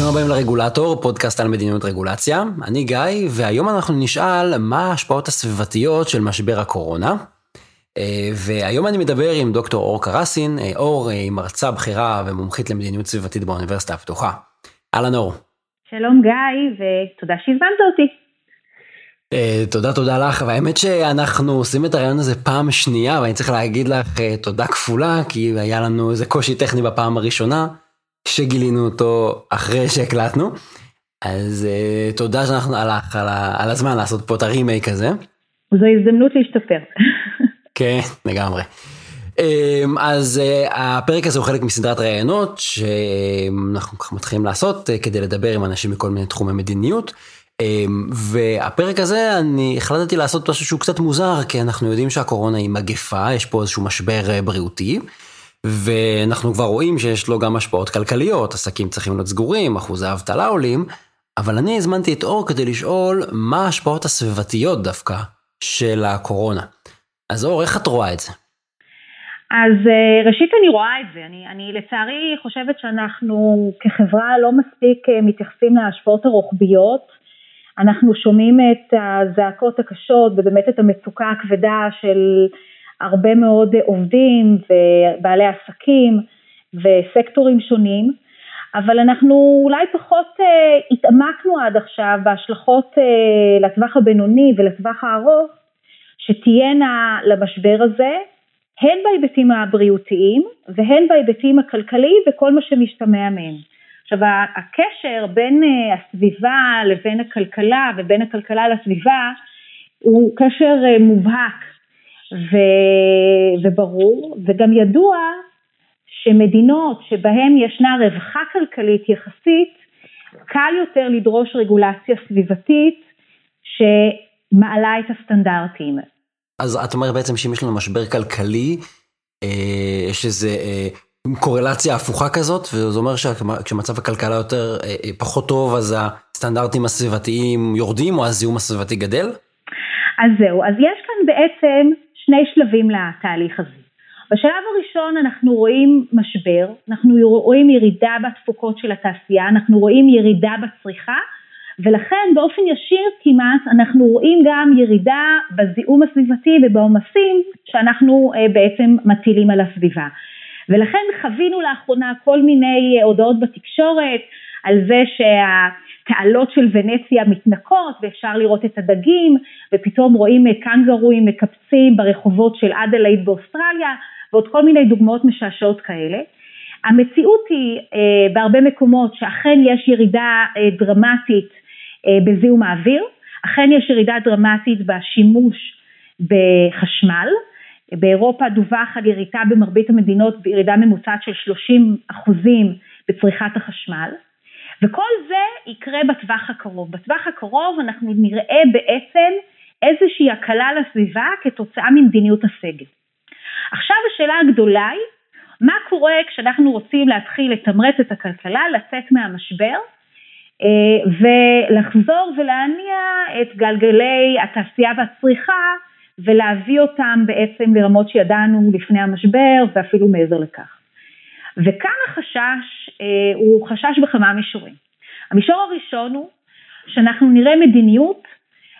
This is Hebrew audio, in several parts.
ברוכים הבאים לרגולטור, פודקאסט על מדיניות רגולציה. אני גיא, והיום אנחנו נשאל מה ההשפעות הסביבתיות של משבר הקורונה. אה, והיום אני מדבר עם דוקטור אור קרסין, אה, אור היא מרצה בכירה ומומחית למדיניות סביבתית באוניברסיטה הפתוחה. אהלן אור. שלום גיא, ותודה שהזמנת אותי. Uh, תודה תודה לך והאמת שאנחנו עושים את הרעיון הזה פעם שנייה ואני צריך להגיד לך uh, תודה כפולה כי היה לנו איזה קושי טכני בפעם הראשונה שגילינו אותו אחרי שהקלטנו אז uh, תודה שאנחנו הלך על, על הזמן לעשות פה את הרימייק הזה. זו הזדמנות להשתפר. כן לגמרי. אז הפרק הזה הוא חלק מסדרת ראיונות שאנחנו מתחילים לעשות כדי לדבר עם אנשים מכל מיני תחומי מדיניות. אמ, והפרק הזה אני החלטתי לעשות משהו שהוא קצת מוזר כי אנחנו יודעים שהקורונה היא מגפה יש פה איזשהו משבר בריאותי ואנחנו כבר רואים שיש לו גם השפעות כלכליות עסקים צריכים להיות סגורים אחוזי האבטלה עולים אבל אני הזמנתי את אור כדי לשאול מה ההשפעות הסביבתיות דווקא של הקורונה. אז אור איך את רואה את זה? אז אה, ראשית אני רואה את זה, אני, אני לצערי חושבת שאנחנו כחברה לא מספיק אה, מתייחסים להשפעות הרוחביות אנחנו שומעים את הזעקות הקשות ובאמת את המצוקה הכבדה של הרבה מאוד עובדים ובעלי עסקים וסקטורים שונים, אבל אנחנו אולי פחות uh, התעמקנו עד עכשיו בהשלכות uh, לטווח הבינוני ולטווח הארוך שתהיינה למשבר הזה, הן בהיבטים הבריאותיים והן בהיבטים הכלכליים וכל מה שמשתמע מהם. עכשיו הקשר בין אה, הסביבה לבין הכלכלה ובין הכלכלה לסביבה הוא קשר אה, מובהק ו... וברור וגם ידוע שמדינות שבהן ישנה רווחה כלכלית יחסית קל יותר לדרוש רגולציה סביבתית שמעלה את הסטנדרטים. אז את אומרת בעצם שאם יש לנו משבר כלכלי, אה, יש איזה קורלציה הפוכה כזאת, וזה אומר שכשמצב הכלכלה יותר אה, אה, פחות טוב, אז הסטנדרטים הסביבתיים יורדים, או הזיהום הסביבתי גדל? אז זהו, אז יש כאן בעצם שני שלבים לתהליך הזה. בשלב הראשון אנחנו רואים משבר, אנחנו רואים ירידה בתפוקות של התעשייה, אנחנו רואים ירידה בצריכה, ולכן באופן ישיר כמעט אנחנו רואים גם ירידה בזיהום הסביבתי ובעומסים שאנחנו אה, בעצם מטילים על הסביבה. ולכן חווינו לאחרונה כל מיני אה, הודעות בתקשורת על זה שהתעלות של ונציה מתנקות ואפשר לראות את הדגים ופתאום רואים קנגרואים מקפצים ברחובות של אדלייד באוסטרליה ועוד כל מיני דוגמאות משעשעות כאלה. המציאות היא אה, בהרבה מקומות שאכן יש ירידה אה, דרמטית אה, בזיהום האוויר, אכן יש ירידה דרמטית בשימוש בחשמל, באירופה דווח על ירידה במרבית המדינות, ירידה ממוצעת של 30 אחוזים בצריכת החשמל, וכל זה יקרה בטווח הקרוב. בטווח הקרוב אנחנו נראה בעצם איזושהי הקלה לסביבה כתוצאה ממדיניות הסגל. עכשיו השאלה הגדולה היא, מה קורה כשאנחנו רוצים להתחיל לתמרץ את הכלכלה, לצאת מהמשבר אה, ולחזור ולהניע את גלגלי התעשייה והצריכה ולהביא אותם בעצם לרמות שידענו לפני המשבר ואפילו מעבר לכך. וכאן החשש אה, הוא חשש בכמה מישורים. המישור הראשון הוא שאנחנו נראה מדיניות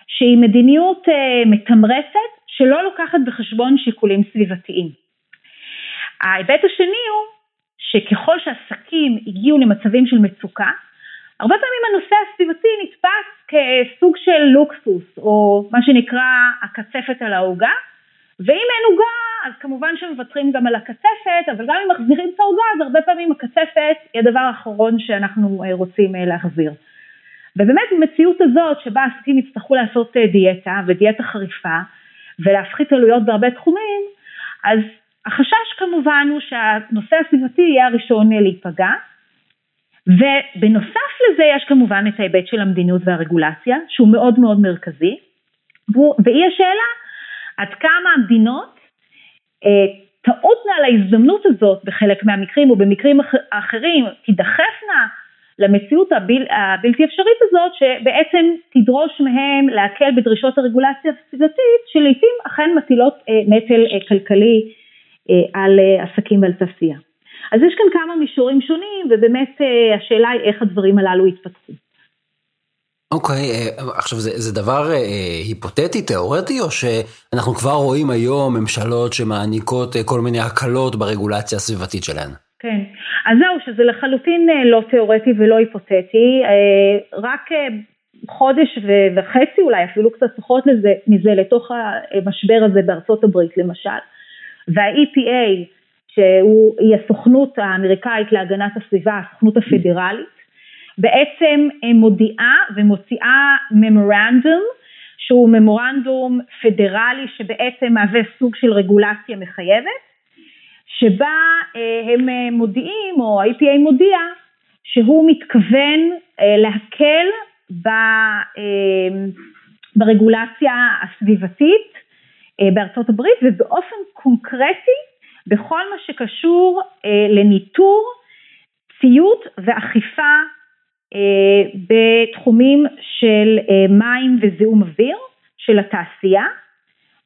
שהיא מדיניות אה, מתמרצת שלא לוקחת בחשבון שיקולים סביבתיים. ההיבט השני הוא שככל שעסקים הגיעו למצבים של מצוקה, הרבה פעמים הנושא הסביבתי נתפס כסוג של לוקסוס, או מה שנקרא הקצפת על העוגה, ואם אין עוגה, אז כמובן שמוותרים גם על הקצפת, אבל גם אם מחזירים את העוגה, אז הרבה פעמים הקצפת היא הדבר האחרון שאנחנו אה, רוצים אה, להחזיר. ובאמת במציאות הזאת שבה עסקים יצטרכו לעשות אה, דיאטה, ודיאטה חריפה, ולהפחית עלויות בהרבה תחומים, אז החשש כמובן הוא שהנושא הסביבתי יהיה הראשון להיפגע, ובנוסף לזה יש כמובן את ההיבט של המדיניות והרגולציה, שהוא מאוד מאוד מרכזי, והיא השאלה עד כמה המדינות אה, תעודנה על ההזדמנות הזאת בחלק מהמקרים ובמקרים אחרים תידחפנה למציאות הבל, הבלתי אפשרית הזאת שבעצם תדרוש מהם להקל בדרישות הרגולציה הסביבתית שלעיתים אכן מטילות אה, נטל אה, כלכלי אה, על אה, עסקים ועל תעשייה. אז יש כאן כמה מישורים שונים, ובאמת השאלה היא איך הדברים הללו יתפתחו. אוקיי, okay, עכשיו זה, זה דבר אה, היפותטי, תיאורטי, או שאנחנו כבר רואים היום ממשלות שמעניקות כל מיני הקלות ברגולציה הסביבתית שלהן? כן, אז זהו, שזה לחלוטין לא תיאורטי ולא היפותטי, רק חודש וחצי, אולי אפילו קצת פחות לזה, מזה, לתוך המשבר הזה בארצות הברית למשל, וה-EPA, שהיא הסוכנות האמריקאית להגנת הסביבה, הסוכנות הפדרלית, בעצם מודיעה ומוציאה ממורנדום, שהוא ממורנדום פדרלי שבעצם מהווה סוג של רגולציה מחייבת, שבה אה, הם מודיעים, או ה-EPA מודיע, שהוא מתכוון אה, להקל אה, ברגולציה הסביבתית בארצות הברית ובאופן קונקרטי בכל מה שקשור לניטור, ציות ואכיפה בתחומים של מים וזיהום אוויר של התעשייה.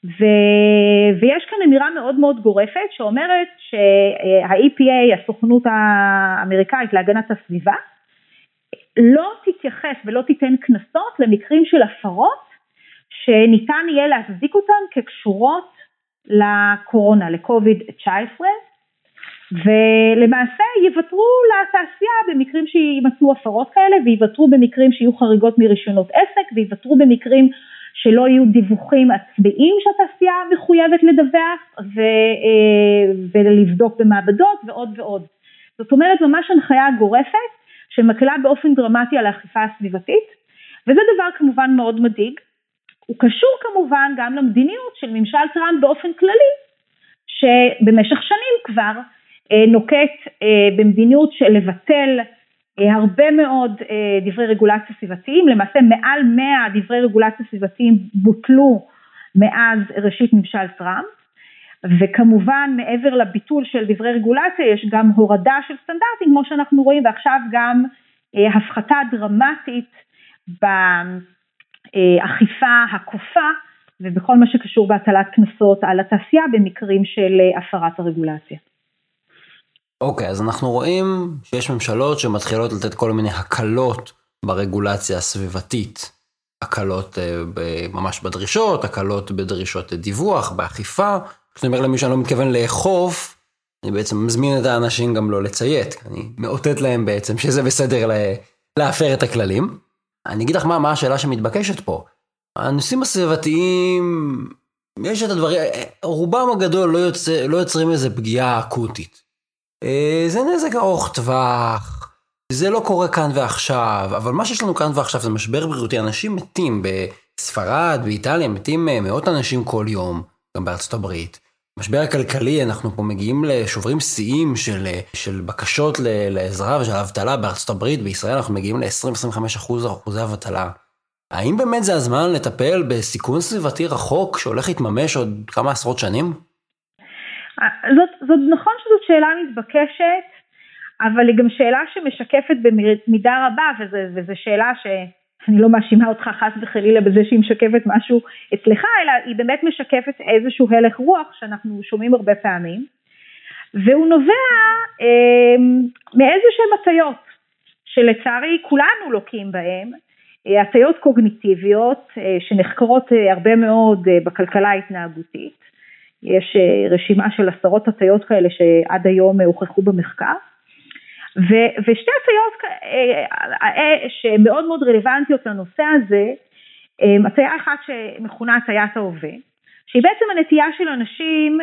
ו... ויש כאן אמירה מאוד מאוד גורפת שאומרת שה-EPA, הסוכנות האמריקאית להגנת הסביבה, לא תתייחס ולא תיתן קנסות למקרים של הפרות שניתן יהיה להצדיק אותן כקשורות לקורונה, לקוביד 19, ולמעשה יוותרו לתעשייה במקרים שימצאו הפרות כאלה ויוותרו במקרים שיהיו חריגות מרישיונות עסק ויוותרו במקרים שלא יהיו דיווחים עצמיים שהתעשייה מחויבת לדווח ו, אה, ולבדוק במעבדות ועוד ועוד. זאת אומרת ממש הנחיה גורפת שמקלה באופן דרמטי על האכיפה הסביבתית וזה דבר כמובן מאוד מדאיג. הוא קשור כמובן גם למדיניות של ממשל טראמפ באופן כללי שבמשך שנים כבר נוקט אה, במדיניות של לבטל אה, הרבה מאוד דברי רגולציה סביבתיים, למעשה מעל 100 דברי רגולציה סביבתיים בוטלו מאז ראשית ממשל טראמפ, וכמובן מעבר לביטול של דברי רגולציה יש גם הורדה של סטנדרטים כמו שאנחנו רואים ועכשיו גם הפחתה דרמטית באכיפה הכופה ובכל מה שקשור בהטלת קנסות על התעשייה במקרים של הפרת הרגולציה. אוקיי, אז אנחנו רואים שיש ממשלות שמתחילות לתת כל מיני הקלות ברגולציה הסביבתית. הקלות אה, ממש בדרישות, הקלות בדרישות דיווח, באכיפה. כשאני אומר למי שאני לא מתכוון לאכוף, אני בעצם מזמין את האנשים גם לא לציית. אני מאותת להם בעצם שזה בסדר להפר את הכללים. אני אגיד לך מה, מה השאלה שמתבקשת פה. הנושאים הסביבתיים, יש את הדברים, רובם הגדול לא, יוצא, לא יוצרים איזה פגיעה אקוטית. אה, זה נזק ארוך טווח, זה לא קורה כאן ועכשיו, אבל מה שיש לנו כאן ועכשיו זה משבר בריאותי, אנשים מתים בספרד, באיטליה, מתים אה, מאות אנשים כל יום, גם בארצות הברית. משבר הכלכלי, אנחנו פה מגיעים לשוברים שיאים של, אה, של בקשות לעזרה ושל אבטלה בארצות הברית, בישראל אנחנו מגיעים ל-20-25 אחוזי אבטלה. האם באמת זה הזמן לטפל בסיכון סביבתי רחוק שהולך להתממש עוד כמה עשרות שנים? זאת, זאת נכון שזאת שאלה מתבקשת, אבל היא גם שאלה שמשקפת במידה רבה, וזו שאלה שאני לא מאשימה אותך חס וחלילה בזה שהיא משקפת משהו אצלך, אלא היא באמת משקפת איזשהו הלך רוח שאנחנו שומעים הרבה פעמים, והוא נובע אה, מאיזה שהם הטיות, שלצערי כולנו לוקים בהם, אה, הטיות קוגניטיביות אה, שנחקרות אה, הרבה מאוד בכלכלה ההתנהגותית, יש אה, רשימה של עשרות הטיות כאלה שעד היום הוכחו במחקר. ו- ושתי הטיות אה, אה, שמאוד מאוד רלוונטיות לנושא הזה, הטיה אחת שמכונה הטיית ההווה, שהיא בעצם הנטייה של אנשים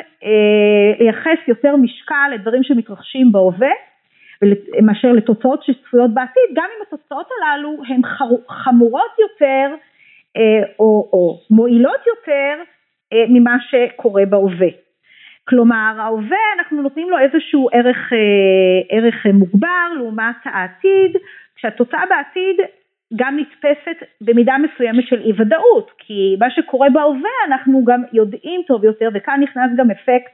לייחס יותר משקל לדברים שמתרחשים בהווה מאשר לתוצאות שצפויות בעתיד, גם אם התוצאות הללו הן חמורות יותר או, או מועילות יותר אה, ממה שקורה בהווה. כלומר ההווה אנחנו נותנים לו איזשהו ערך, אה, ערך מוגבר לעומת העתיד, כשהתוצאה בעתיד גם נתפסת במידה מסוימת של אי ודאות, כי מה שקורה בהווה אנחנו גם יודעים טוב יותר וכאן נכנס גם אפקט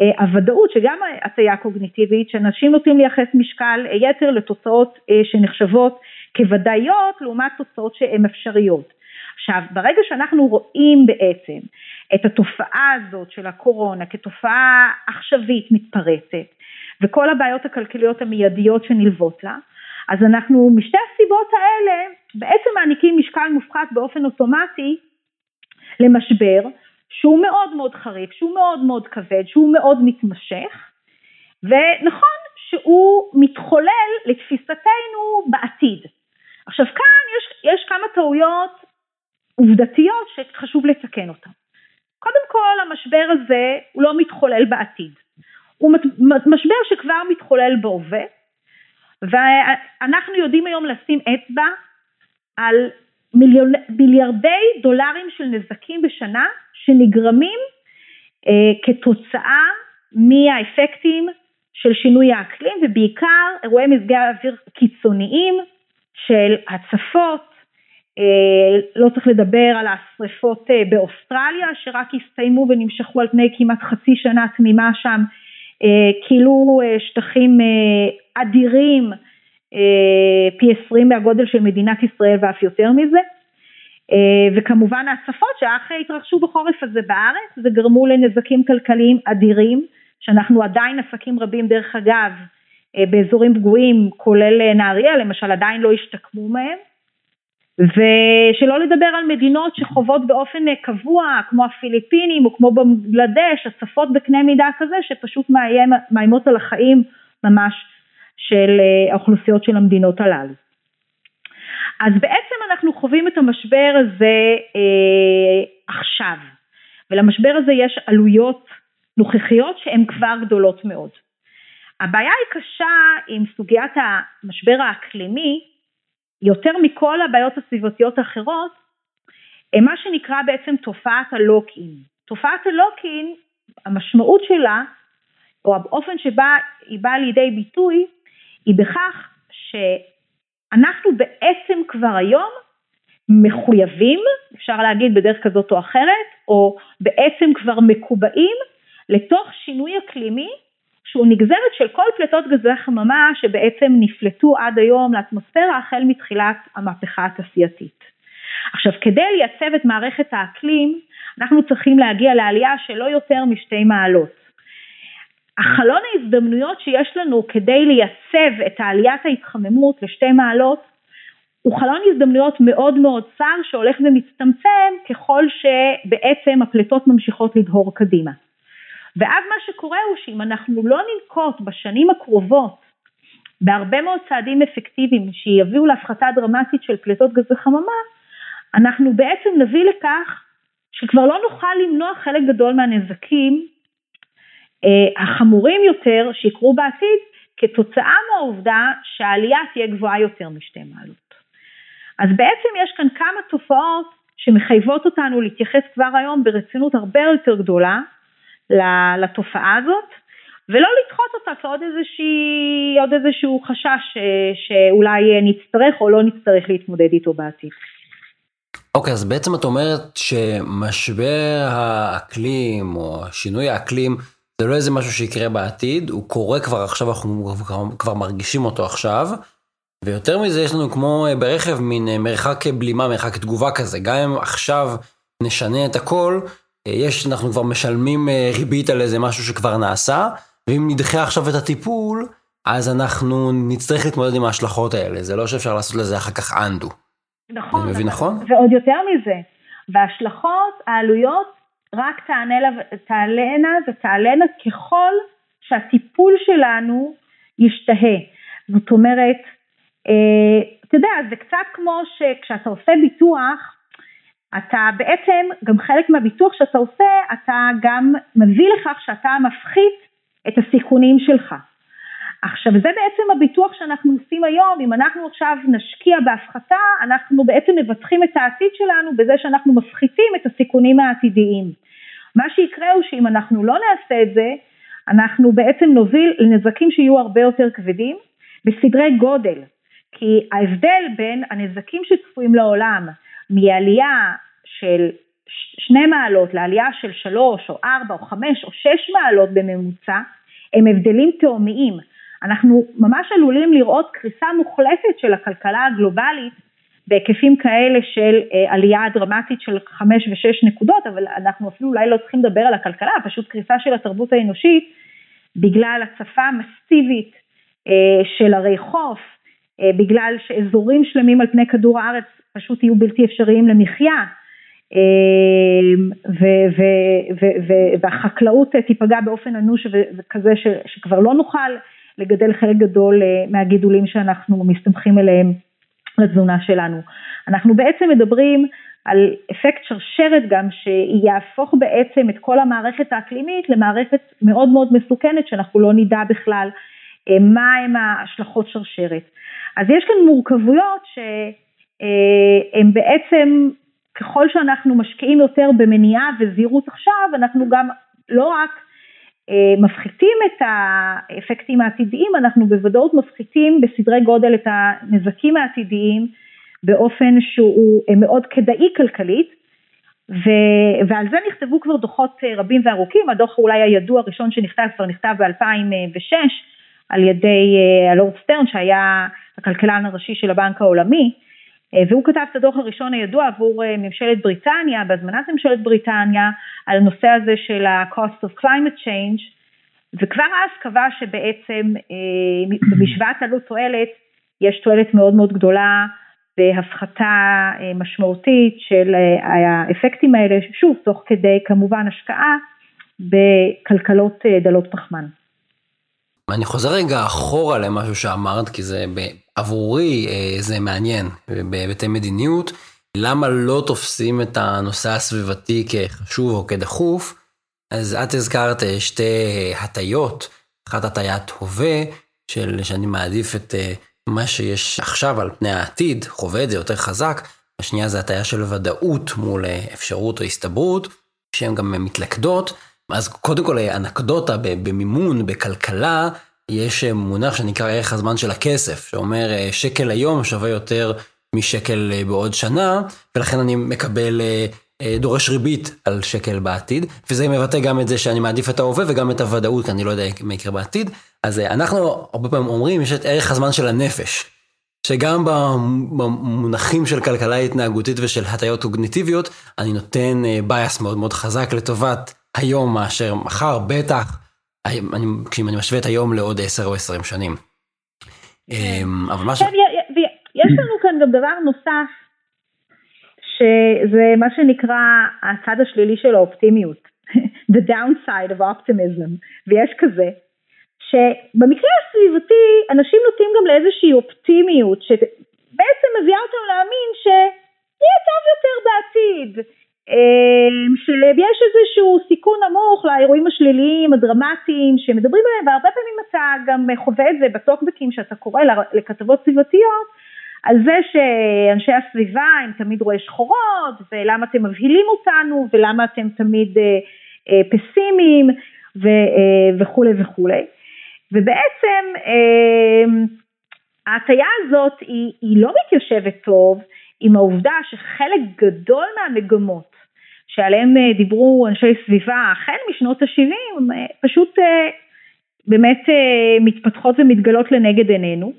אה, הוודאות שגם הטיה קוגניטיבית שאנשים נוטים לייחס משקל יתר לתוצאות שנחשבות כוודאיות לעומת תוצאות שהן אפשריות. עכשיו ברגע שאנחנו רואים בעצם את התופעה הזאת של הקורונה כתופעה עכשווית מתפרצת וכל הבעיות הכלכליות המיידיות שנלוות לה, אז אנחנו משתי הסיבות האלה בעצם מעניקים משקל מופחת באופן אוטומטי למשבר שהוא מאוד מאוד חריף, שהוא מאוד מאוד כבד, שהוא מאוד מתמשך, ונכון שהוא מתחולל לתפיסתנו בעתיד. עכשיו כאן יש, יש כמה טעויות עובדתיות שחשוב לתקן אותן. קודם כל המשבר הזה הוא לא מתחולל בעתיד, הוא משבר שכבר מתחולל בהווה ואנחנו יודעים היום לשים אצבע על מיליון, מיליארדי דולרים של נזקים בשנה שנגרמים אה, כתוצאה מהאפקטים של שינוי האקלים ובעיקר אירועי מזגי האוויר קיצוניים של הצפות, לא צריך לדבר על השריפות אה, באוסטרליה שרק הסתיימו ונמשכו על פני כמעט חצי שנה תמימה שם, אה, כאילו שטחים אדירים פי עשרים מהגודל של מדינת ישראל ואף יותר מזה. וכמובן ההצפות שאך התרחשו בחורף הזה בארץ וגרמו לנזקים כלכליים אדירים שאנחנו עדיין עסקים רבים דרך אגב באזורים פגועים כולל נהריה למשל עדיין לא השתקמו מהם ושלא לדבר על מדינות שחוות באופן קבוע כמו הפיליפינים או כמו בנגלדש הצפות בקנה מידה כזה שפשוט מאיים, מאיימות על החיים ממש של אה, האוכלוסיות של המדינות הללו. אז בעצם אנחנו חווים את המשבר הזה אה, עכשיו ולמשבר הזה יש עלויות נוכחיות שהן כבר גדולות מאוד. הבעיה היא קשה עם סוגיית המשבר האקלימי יותר מכל הבעיות הסביבתיות האחרות, מה שנקרא בעצם תופעת הלוקין. תופעת הלוקין, המשמעות שלה, או האופן שבה היא באה לידי ביטוי, היא בכך שאנחנו בעצם כבר היום מחויבים, אפשר להגיד בדרך כזאת או אחרת, או בעצם כבר מקובעים לתוך שינוי אקלימי שהוא נגזרת של כל פליטות גזי חממה שבעצם נפלטו עד היום לאטמוספירה החל מתחילת המהפכה התעשייתית. עכשיו כדי לייצב את מערכת האקלים אנחנו צריכים להגיע לעלייה של לא יותר משתי מעלות. החלון ההזדמנויות שיש לנו כדי לייצב את עליית ההתחממות לשתי מעלות הוא חלון הזדמנויות מאוד מאוד צר שהולך ומצטמצם ככל שבעצם הפליטות ממשיכות לדהור קדימה. ואז מה שקורה הוא שאם אנחנו לא ננקוט בשנים הקרובות בהרבה מאוד צעדים אפקטיביים שיביאו להפחתה דרמטית של פליטות גזי חממה, אנחנו בעצם נביא לכך שכבר לא נוכל למנוע חלק גדול מהנזקים אה, החמורים יותר שיקרו בעתיד כתוצאה מהעובדה שהעלייה תהיה גבוהה יותר משתי מעלות. אז בעצם יש כאן כמה תופעות שמחייבות אותנו להתייחס כבר היום ברצינות הרבה יותר גדולה לתופעה הזאת, ולא לדחות אותה כעוד איזושהי, עוד איזשהו חשש אה, שאולי נצטרך או לא נצטרך להתמודד איתו בעתיד. אוקיי, okay, אז בעצם את אומרת שמשבר האקלים או שינוי האקלים זה לא איזה משהו שיקרה בעתיד, הוא קורה כבר עכשיו, אנחנו כבר מרגישים אותו עכשיו, ויותר מזה יש לנו כמו ברכב מין מרחק בלימה, מרחק תגובה כזה, גם אם עכשיו נשנה את הכל, יש, אנחנו כבר משלמים אה, ריבית על איזה משהו שכבר נעשה, ואם נדחה עכשיו את הטיפול, אז אנחנו נצטרך להתמודד עם ההשלכות האלה, זה לא שאפשר לעשות לזה אחר כך אנדו. נכון. אני מבין נכון? ועוד יותר מזה, וההשלכות, העלויות, רק תענה, תעלנה ותעלנה ככל שהטיפול שלנו ישתהה. זאת אומרת, אה, אתה יודע, זה קצת כמו שכשאתה עושה ביטוח, אתה בעצם, גם חלק מהביטוח שאתה עושה, אתה גם מביא לכך שאתה מפחית את הסיכונים שלך. עכשיו זה בעצם הביטוח שאנחנו עושים היום, אם אנחנו עכשיו נשקיע בהפחתה, אנחנו בעצם מבטחים את העתיד שלנו בזה שאנחנו מפחיתים את הסיכונים העתידיים. מה שיקרה הוא שאם אנחנו לא נעשה את זה, אנחנו בעצם נוביל לנזקים שיהיו הרבה יותר כבדים בסדרי גודל, כי ההבדל בין הנזקים שצפויים לעולם מעלייה של שני מעלות לעלייה של שלוש או ארבע או חמש או שש מעלות בממוצע, הם הבדלים תאומיים. אנחנו ממש עלולים לראות קריסה מוחלטת של הכלכלה הגלובלית בהיקפים כאלה של אה, עלייה דרמטית של חמש ושש נקודות, אבל אנחנו אפילו אולי לא צריכים לדבר על הכלכלה, פשוט קריסה של התרבות האנושית בגלל הצפה מסיבית של ערי חוף, בגלל שאזורים שלמים על פני כדור הארץ פשוט יהיו בלתי אפשריים למחיה, והחקלאות תיפגע באופן אנוש וכזה שכבר לא נוכל לגדל חלק גדול מהגידולים שאנחנו מסתמכים עליהם לתזונה שלנו. אנחנו בעצם מדברים על אפקט שרשרת גם שיהפוך בעצם את כל המערכת האקלימית למערכת מאוד מאוד מסוכנת שאנחנו לא נדע בכלל מה הם ההשלכות שרשרת. אז יש כאן מורכבויות שהן בעצם ככל שאנחנו משקיעים יותר במניעה וזהירות עכשיו אנחנו גם לא רק מפחיתים את האפקטים העתידיים, אנחנו בוודאות מפחיתים בסדרי גודל את הנזקים העתידיים באופן שהוא מאוד כדאי כלכלית, ו, ועל זה נכתבו כבר דוחות רבים וארוכים, הדוח אולי הידוע הראשון שנכתב כבר נכתב ב-2006 על ידי הלורד סטרן שהיה הכלכלן הראשי של הבנק העולמי, והוא כתב את הדוח הראשון הידוע עבור ממשלת בריטניה, בהזמנת ממשלת בריטניה, על הנושא הזה של ה-cost of climate change, וכבר אז קבע שבעצם במשוואת עלות תועלת יש תועלת מאוד מאוד גדולה בהפחתה משמעותית של האפקטים האלה, שוב, תוך כדי כמובן השקעה בכלכלות דלות פחמן. אני חוזר רגע אחורה למשהו שאמרת, כי זה עבורי זה מעניין בהיבטי מדיניות, למה לא תופסים את הנושא הסביבתי כחשוב או כדחוף, אז את הזכרת שתי הטיות, אחת הטיית הווה, של שאני מעדיף את מה שיש עכשיו על פני העתיד, חווה את זה יותר חזק, השנייה זה הטיה של ודאות מול אפשרות או הסתברות, שהן גם מתלכדות, אז קודם כל אנקדוטה במימון, בכלכלה, יש מונח שנקרא ערך הזמן של הכסף, שאומר שקל היום שווה יותר משקל בעוד שנה, ולכן אני מקבל, דורש ריבית על שקל בעתיד, וזה מבטא גם את זה שאני מעדיף את ההווה וגם את הוודאות, כי אני לא יודע מה יקרה בעתיד. אז אנחנו הרבה פעמים אומרים, יש את ערך הזמן של הנפש, שגם במונחים של כלכלה התנהגותית ושל הטיות קוגניטיביות, אני נותן בייס מאוד מאוד חזק לטובת היום מאשר מחר, בטח, כשאם אני משווה את היום לעוד 10 או 20 שנים. אבל משהו... יש לנו כאן גם דבר נוסף, שזה מה שנקרא הצד השלילי של האופטימיות, the downside of optimism, ויש כזה, שבמקרה הסביבתי אנשים נוטים גם לאיזושהי אופטימיות, שבעצם מביאה אותם להאמין שיהיה טוב יותר בעתיד, שיש איזשהו סיכון נמוך לאירועים השליליים הדרמטיים שמדברים עליהם והרבה פעמים אתה גם חווה את זה בטוקבקים שאתה קורא לכתבות סביבתיות על זה שאנשי הסביבה הם תמיד רואי שחורות ולמה אתם מבהילים אותנו ולמה אתם תמיד אה, אה, פסימיים ו, אה, וכולי וכולי. ובעצם אה, ההטייה הזאת היא, היא לא מתיישבת טוב עם העובדה שחלק גדול מהמגמות שעליהם אה, דיברו אנשי סביבה החל משנות ה-70 אה, פשוט אה, באמת מתפתחות ומתגלות לנגד עינינו.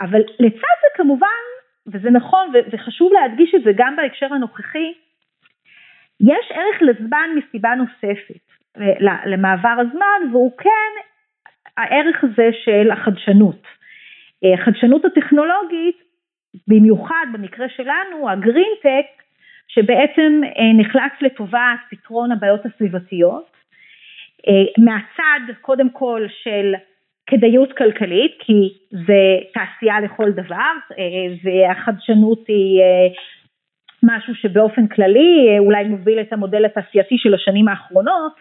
אבל לצד זה כמובן, וזה נכון וחשוב להדגיש את זה גם בהקשר הנוכחי, יש ערך לזמן מסיבה נוספת למעבר הזמן והוא כן הערך הזה של החדשנות. החדשנות הטכנולוגית, במיוחד במקרה שלנו, הגרינטק, שבעצם אה, נחלץ לטובת פתרון הבעיות הסביבתיות, אה, מהצד קודם כל של כדאיות כלכלית, כי זה תעשייה לכל דבר, אה, והחדשנות היא משהו שבאופן כללי אולי מוביל את המודל התעשייתי של השנים האחרונות,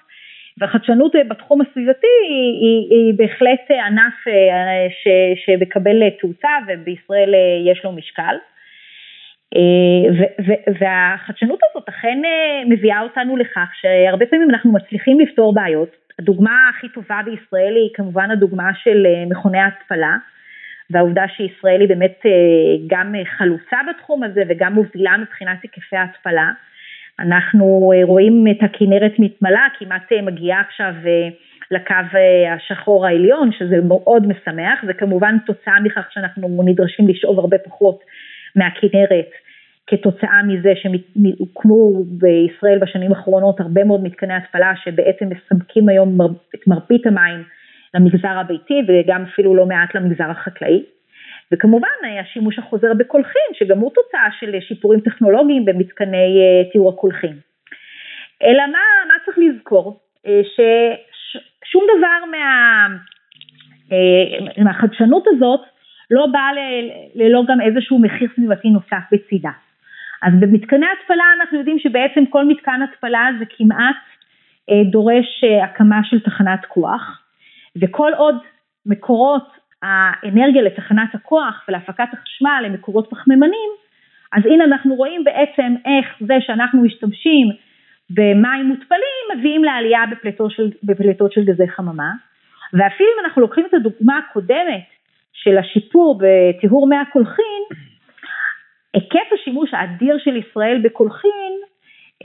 והחדשנות בתחום הסביבתי היא, היא, היא בהחלט ענף ש, שמקבל תאוצה ובישראל יש לו משקל. אה, והחדשנות הזאת אכן אה, מביאה אותנו לכך שהרבה פעמים אנחנו מצליחים לפתור בעיות. הדוגמה הכי טובה בישראל היא כמובן הדוגמה של אה, מכוני ההתפלה, והעובדה שישראל היא באמת גם חלוצה בתחום הזה וגם מובילה מבחינת היקפי ההתפלה. אנחנו רואים את הכנרת מתמלה, כמעט מגיעה עכשיו לקו השחור העליון, שזה מאוד משמח, זה כמובן תוצאה מכך שאנחנו נדרשים לשאוב הרבה פחות מהכנרת כתוצאה מזה שהוקמו בישראל בשנים האחרונות הרבה מאוד מתקני התפלה שבעצם מסמקים היום את מרבית המים למגזר הביתי וגם אפילו לא מעט למגזר החקלאי. וכמובן השימוש החוזר בקולחין שגם הוא תוצאה של שיפורים טכנולוגיים במתקני אה, טיהור הקולחין. אלא מה, מה צריך לזכור? אה, ששום דבר מה, אה, מהחדשנות הזאת לא בא ללא גם איזשהו מחיר סביבתי נוסף בצידה. אז במתקני התפלה אנחנו יודעים שבעצם כל מתקן התפלה זה כמעט דורש הקמה של תחנת כוח, וכל עוד מקורות האנרגיה לתחנת הכוח ולהפקת החשמל למקורות פחמימנים, אז הנה אנחנו רואים בעצם איך זה שאנחנו משתמשים במים מותפלים מביאים לעלייה בפליטות של, בפליטות של גזי חממה, ואפילו אם אנחנו לוקחים את הדוגמה הקודמת של השיפור בטיהור מי הקולחין, היקף השימוש האדיר של ישראל בקולחין,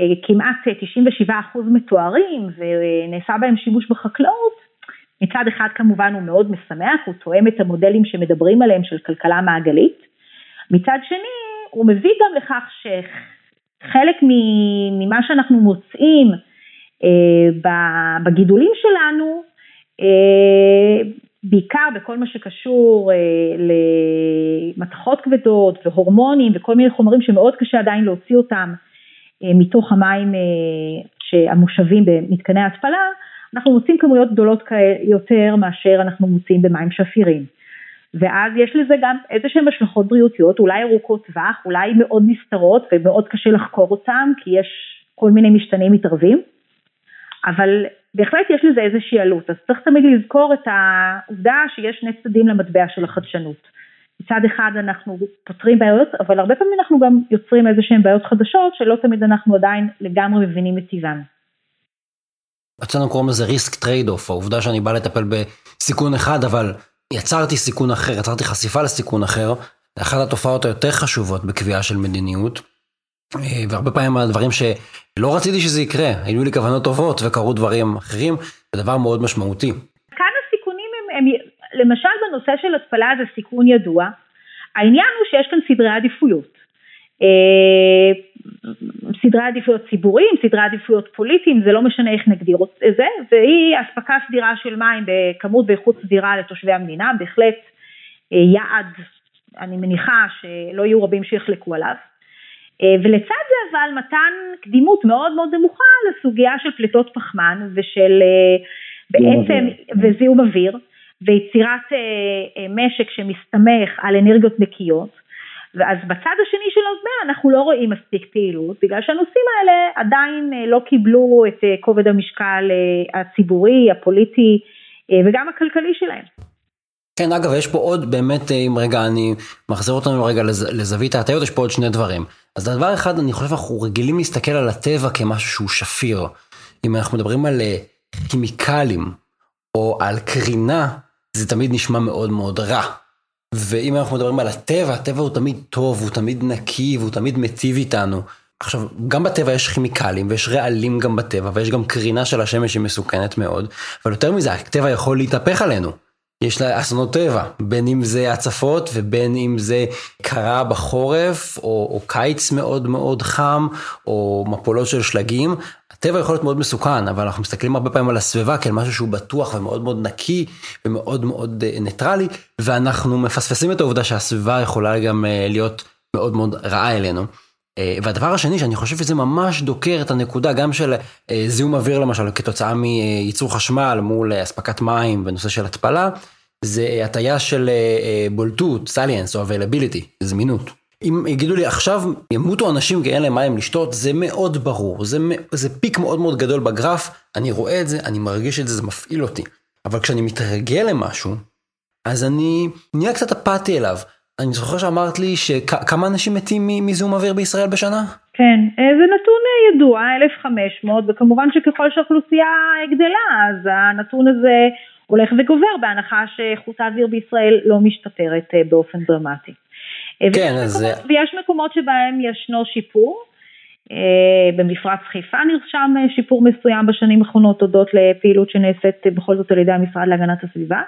אה, כמעט 97% מתוארים ונעשה בהם שימוש בחקלאות, מצד אחד כמובן הוא מאוד משמח, הוא תואם את המודלים שמדברים עליהם של כלכלה מעגלית, מצד שני הוא מביא גם לכך שחלק ממה שאנחנו מוצאים אה, בגידולים שלנו, אה, בעיקר בכל מה שקשור אה, למתכות כבדות והורמונים וכל מיני חומרים שמאוד קשה עדיין להוציא אותם מתוך המים המושבים במתקני ההתפלה, אנחנו מוצאים כמויות גדולות יותר מאשר אנחנו מוצאים במים שפירים. ואז יש לזה גם איזה שהן השלכות בריאותיות, אולי ארוכות טווח, אולי מאוד נסתרות ומאוד קשה לחקור אותן, כי יש כל מיני משתנים מתערבים, אבל בהחלט יש לזה איזושהי עלות, אז צריך תמיד לזכור את העובדה שיש שני צדדים למטבע של החדשנות. מצד אחד אנחנו פותרים בעיות, אבל הרבה פעמים אנחנו גם יוצרים איזה שהן בעיות חדשות שלא תמיד אנחנו עדיין לגמרי מבינים את טיבן. אצלנו קוראים לזה risk trade off, העובדה שאני בא לטפל בסיכון אחד, אבל יצרתי סיכון אחר, יצרתי חשיפה לסיכון אחר, אחת התופעות היותר חשובות בקביעה של מדיניות. אה, והרבה פעמים הדברים שלא רציתי שזה יקרה, היו לי כוונות טובות וקרו דברים אחרים, זה דבר מאוד משמעותי. כאן הסיכונים הם, הם למשל בנושא של התפלה זה סיכון ידוע, העניין הוא שיש כאן סדרי עדיפויות. אה, סדרי עדיפויות ציבוריים, סדרי עדיפויות פוליטיים, זה לא משנה איך נגדיר את זה, והיא אספקה סדירה של מים בכמות ואיכות סדירה לתושבי המדינה, בהחלט אה, יעד, אני מניחה שלא יהיו רבים שיחלקו עליו. אה, ולצד זה אבל מתן קדימות מאוד מאוד נמוכה לסוגיה של פליטות פחמן ושל בעצם, וזיהום אוויר, ויצירת משק שמסתמך על אנרגיות נקיות. ואז בצד השני של המטבע אנחנו לא רואים מספיק פעילות, בגלל שהנושאים האלה עדיין אה, לא קיבלו את אה, כובד המשקל אה, הציבורי, הפוליטי וגם הכלכלי שלהם. כן, אגב, יש פה עוד באמת, אם רגע אני מחזיר אותנו רגע לז, לזווית ההטיות, יש פה עוד שני דברים. אז דבר אחד, אני חושב אנחנו רגילים להסתכל על הטבע כמשהו שהוא שפיר. אם אנחנו מדברים על כימיקלים או על קרינה, זה תמיד נשמע מאוד מאוד רע. ואם אנחנו מדברים על הטבע, הטבע הוא תמיד טוב, הוא תמיד נקי והוא תמיד מיטיב איתנו. עכשיו, גם בטבע יש כימיקלים ויש רעלים גם בטבע ויש גם קרינה של השמש שהיא מסוכנת מאוד, אבל יותר מזה, הטבע יכול להתהפך עלינו. יש לה אסונות טבע, בין אם זה הצפות ובין אם זה קרה בחורף, או, או קיץ מאוד מאוד חם, או מפולות של שלגים. הטבע יכול להיות מאוד מסוכן, אבל אנחנו מסתכלים הרבה פעמים על הסביבה כאל משהו שהוא בטוח ומאוד מאוד נקי ומאוד מאוד אה, ניטרלי, ואנחנו מפספסים את העובדה שהסביבה יכולה גם אה, להיות מאוד מאוד רעה אלינו. אה, והדבר השני שאני חושב שזה ממש דוקר את הנקודה גם של זיהום אוויר למשל כתוצאה מייצור חשמל מול אספקת מים בנושא של התפלה, זה הטיה של בולטות, salience או availability, זמינות. אם יגידו לי עכשיו ימותו אנשים כי אין להם מים לשתות, זה מאוד ברור, זה, זה פיק מאוד מאוד גדול בגרף, אני רואה את זה, אני מרגיש את זה, זה מפעיל אותי. אבל כשאני מתרגל למשהו, אז אני נהיה קצת אפאתי אליו. אני זוכר שאמרת לי שכמה אנשים מתים מזיהום אוויר בישראל בשנה? כן, אה, זה נתון אה, ידוע, 1,500, וכמובן שככל שהאוכלוסייה גדלה, אז הנתון הזה הולך וגובר, בהנחה שאיכות האוויר בישראל לא משתפרת אה, באופן דרמטי. אה, כן, אז... מקומות, ויש מקומות שבהם ישנו שיפור. אה, במפרץ חיפה נרשם אה, שיפור מסוים בשנים האחרונות הודות לפעילות שנעשית בכל זאת על ידי המשרד להגנת הסביבה,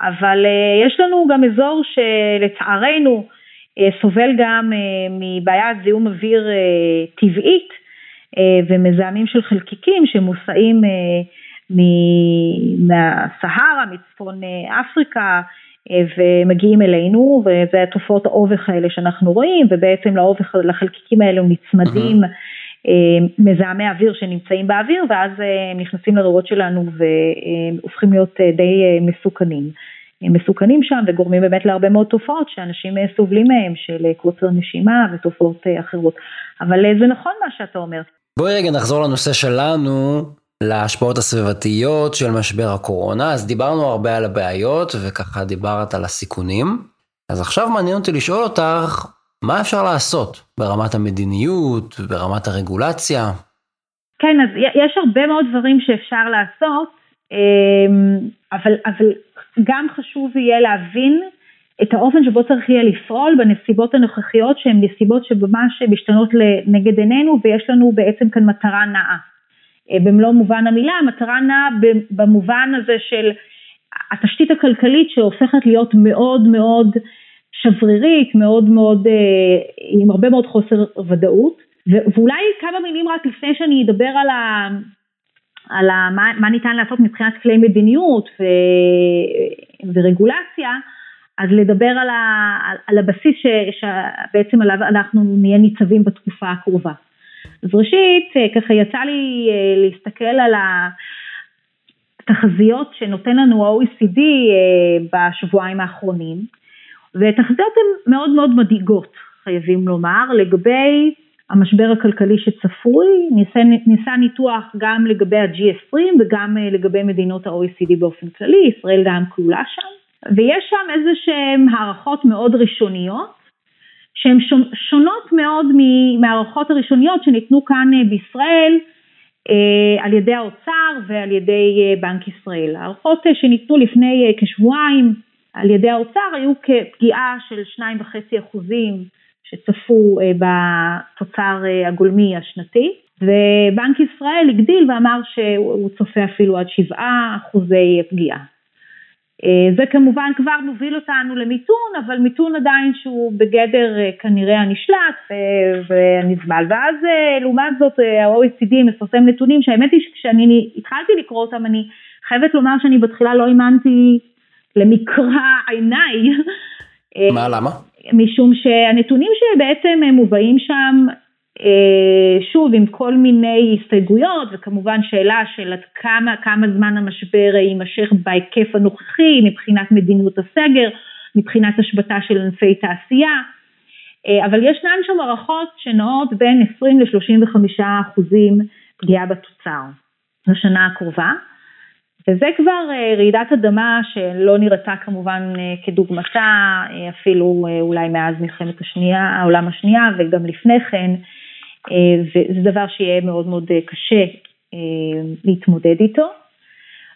אבל יש לנו גם אזור שלצערנו סובל גם מבעיית זיהום אוויר טבעית ומזהמים של חלקיקים שמוסעים מהסהרה, מצפון אפריקה, ומגיעים אלינו, וזה תופעות האובך האלה שאנחנו רואים, ובעצם לאובך, לחלקיקים האלה נצמדים אה, מזהמי אוויר שנמצאים באוויר, ואז אה, הם נכנסים לריאות שלנו והופכים להיות אה, די מסוכנים. הם מסוכנים שם וגורמים באמת להרבה מאוד תופעות שאנשים סובלים מהם, של קוצר נשימה ותופעות אחרות. אבל זה נכון מה שאתה אומר. בואי רגע נחזור לנושא שלנו. להשפעות הסביבתיות של משבר הקורונה, אז דיברנו הרבה על הבעיות וככה דיברת על הסיכונים. אז עכשיו מעניין אותי לשאול אותך, מה אפשר לעשות ברמת המדיניות, ברמת הרגולציה? כן, אז יש הרבה מאוד דברים שאפשר לעשות, אמ, אבל, אבל גם חשוב יהיה להבין את האופן שבו צריך יהיה לפעול בנסיבות הנוכחיות שהן נסיבות שממש משתנות לנגד עינינו ויש לנו בעצם כאן מטרה נאה. אה, במלוא מובן המילה, המטרה נעה במובן הזה של התשתית הכלכלית שהופכת להיות מאוד מאוד שברירית, מאוד מאוד, אה, עם הרבה מאוד חוסר ודאות. ואולי כמה מילים רק לפני שאני אדבר על, ה, על ה, מה, מה ניתן לעשות מבחינת כלי מדיניות ו, ורגולציה, אז לדבר על, ה, על הבסיס שבעצם עליו אנחנו נהיה ניצבים בתקופה הקרובה. אז ראשית, אה, ככה יצא לי אה, להסתכל על התחזיות שנותן לנו ה-OECD אה, בשבועיים האחרונים, ותחזיות הן מאוד מאוד מדאיגות, חייבים לומר, לגבי המשבר הכלכלי שצפוי, ניסה, ניסה ניתוח גם לגבי ה-G20 וגם לגבי מדינות ה-OECD באופן כללי, ישראל גם כלולה שם, ויש שם איזה שהן הערכות מאוד ראשוניות, שהן שונות מאוד מהערכות הראשוניות שניתנו כאן אה, בישראל אה, על ידי האוצר ועל ידי אה, בנק ישראל. הערכות שניתנו לפני כשבועיים על ידי האוצר היו כפגיעה של 2.5 אחוזים שצפו בתוצר הגולמי השנתי ובנק ישראל הגדיל ואמר שהוא צופה אפילו עד 7 אחוזי פגיעה. אה, זה כמובן כבר מוביל אותנו למיתון, אבל מיתון עדיין שהוא בגדר אה, כנראה הנשלט והנסבל. ואז אה, לעומת זאת ה-OECD מפרסם נתונים שהאמת היא שכשאני התחלתי לקרוא אותם אני חייבת לומר שאני בתחילה לא האמנתי למקרא עיניי. מה, למה? משום שהנתונים שבעצם מובאים שם אה, שוב עם כל מיני הסתייגויות וכמובן שאלה של עד כמה, כמה זמן המשבר יימשך בהיקף הנוכחי מבחינת מדיניות הסגר, מבחינת השבתה של ענפי תעשייה, אה, אבל ישנן שם הערכות שנעות בין 20 ל-35 אחוזים פגיעה בתוצר לשנה הקרובה. וזה כבר אה, רעידת אדמה שלא נראתה כמובן כדוגמתה אפילו אולי מאז מלחמת השנייה, העולם השנייה וגם לפני כן, אה, וזה דבר שיהיה מאוד מאוד אה, קשה אה, להתמודד איתו.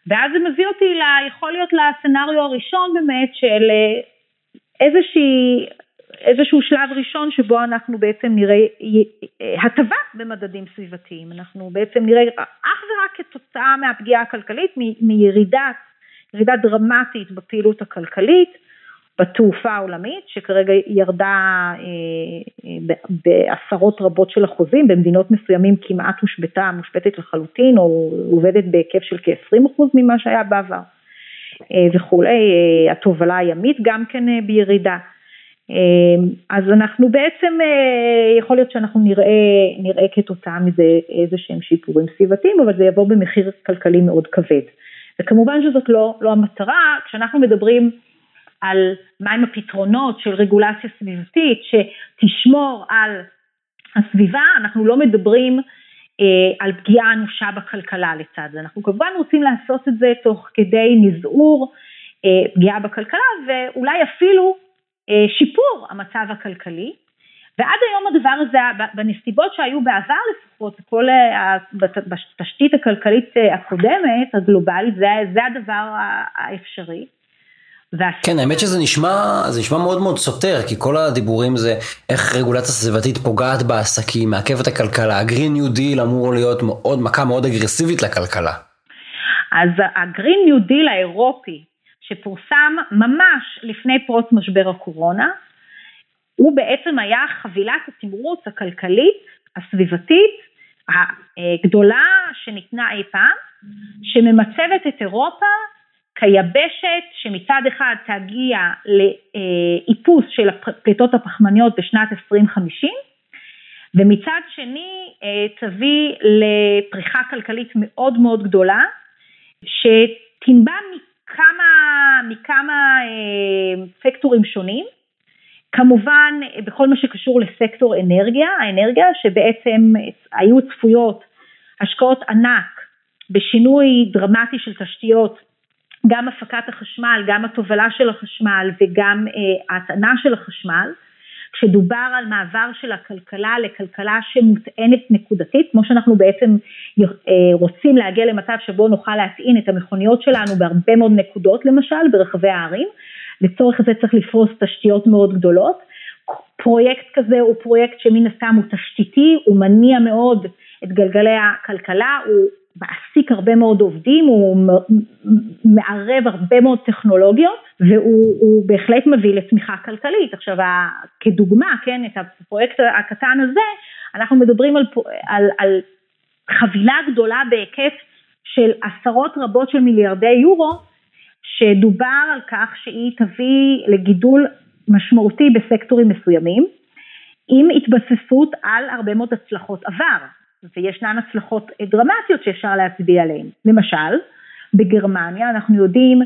ואז זה מביא אותי, ל, יכול להיות לסצנריו הראשון באמת של איזושהי, איזשהו שלב ראשון שבו אנחנו בעצם נראה הטבה במדדים סביבתיים, אנחנו בעצם נראה אך ורק כתוצאה מהפגיעה הכלכלית, מירידה, ירידה דרמטית בפעילות הכלכלית, בתעופה העולמית, שכרגע ירדה אה, אה, בעשרות רבות של אחוזים, במדינות מסוימים כמעט הושבתה, מושבתת לחלוטין, או עובדת בהיקף של כ-20% ממה שהיה בעבר אה, וכולי, התובלה הימית גם כן בירידה. אז אנחנו בעצם, יכול להיות שאנחנו נראה, נראה כתוצאה מזה איזה שהם שיפורים סביבתיים, אבל זה יבוא במחיר כלכלי מאוד כבד. וכמובן שזאת לא, לא המטרה, כשאנחנו מדברים על מהם הפתרונות של רגולציה סביבתית שתשמור על הסביבה, אנחנו לא מדברים אה, על פגיעה אנושה בכלכלה לצד זה. אנחנו כמובן רוצים לעשות את זה תוך כדי מזעור אה, פגיעה בכלכלה ואולי אפילו אה, שיפור המצב הכלכלי. ועד היום הדבר הזה, בנסיבות שהיו בעבר לפחות, כל בתשתית הכלכלית אה, הקודמת, הגלובלית, זה, זה הדבר האפשרי. כן, האמת שזה נשמע, זה נשמע מאוד מאוד סותר, כי כל הדיבורים זה איך רגולציה סביבתית פוגעת בעסקים, מעכבת הכלכלה. הגרין ניו דיל אמור להיות מאוד, מכה מאוד אגרסיבית לכלכלה. אז ה Green New Deal האירופי, שפורסם ממש לפני פרוץ משבר הקורונה, הוא בעצם היה חבילת התמרוץ הכלכלית, הסביבתית, הגדולה שניתנה אי פעם, שממצבת את אירופה כיבשת שמצד אחד תגיע לאיפוס של הפליטות הפחמניות בשנת 2050, ומצד שני אה, תביא לפריחה כלכלית מאוד מאוד גדולה, שתנבע מכמה, מכמה אה, סקטורים שונים, כמובן בכל מה שקשור לסקטור אנרגיה, האנרגיה שבעצם היו צפויות השקעות ענק בשינוי דרמטי של תשתיות, גם הפקת החשמל, גם התובלה של החשמל וגם אה, ההטענה של החשמל, כשדובר על מעבר של הכלכלה לכלכלה שמוטענת נקודתית, כמו שאנחנו בעצם אה, רוצים להגיע למצב שבו נוכל להטעין את המכוניות שלנו בהרבה מאוד נקודות למשל ברחבי הערים, לצורך זה צריך לפרוס תשתיות מאוד גדולות. פרויקט כזה הוא פרויקט שמן הסתם הוא תשתיתי, הוא מניע מאוד את גלגלי הכלכלה, הוא מעסיק הרבה מאוד עובדים, הוא מערב הרבה מאוד טכנולוגיות והוא בהחלט מביא לצמיחה כלכלית. עכשיו כדוגמה, כן, את הפרויקט הקטן הזה, אנחנו מדברים על, על, על חבילה גדולה בהיקף של עשרות רבות של מיליארדי יורו, שדובר על כך שהיא תביא לגידול משמעותי בסקטורים מסוימים, עם התבססות על הרבה מאוד הצלחות עבר. וישנן הצלחות דרמטיות שאפשר להצביע עליהן. למשל, בגרמניה אנחנו יודעים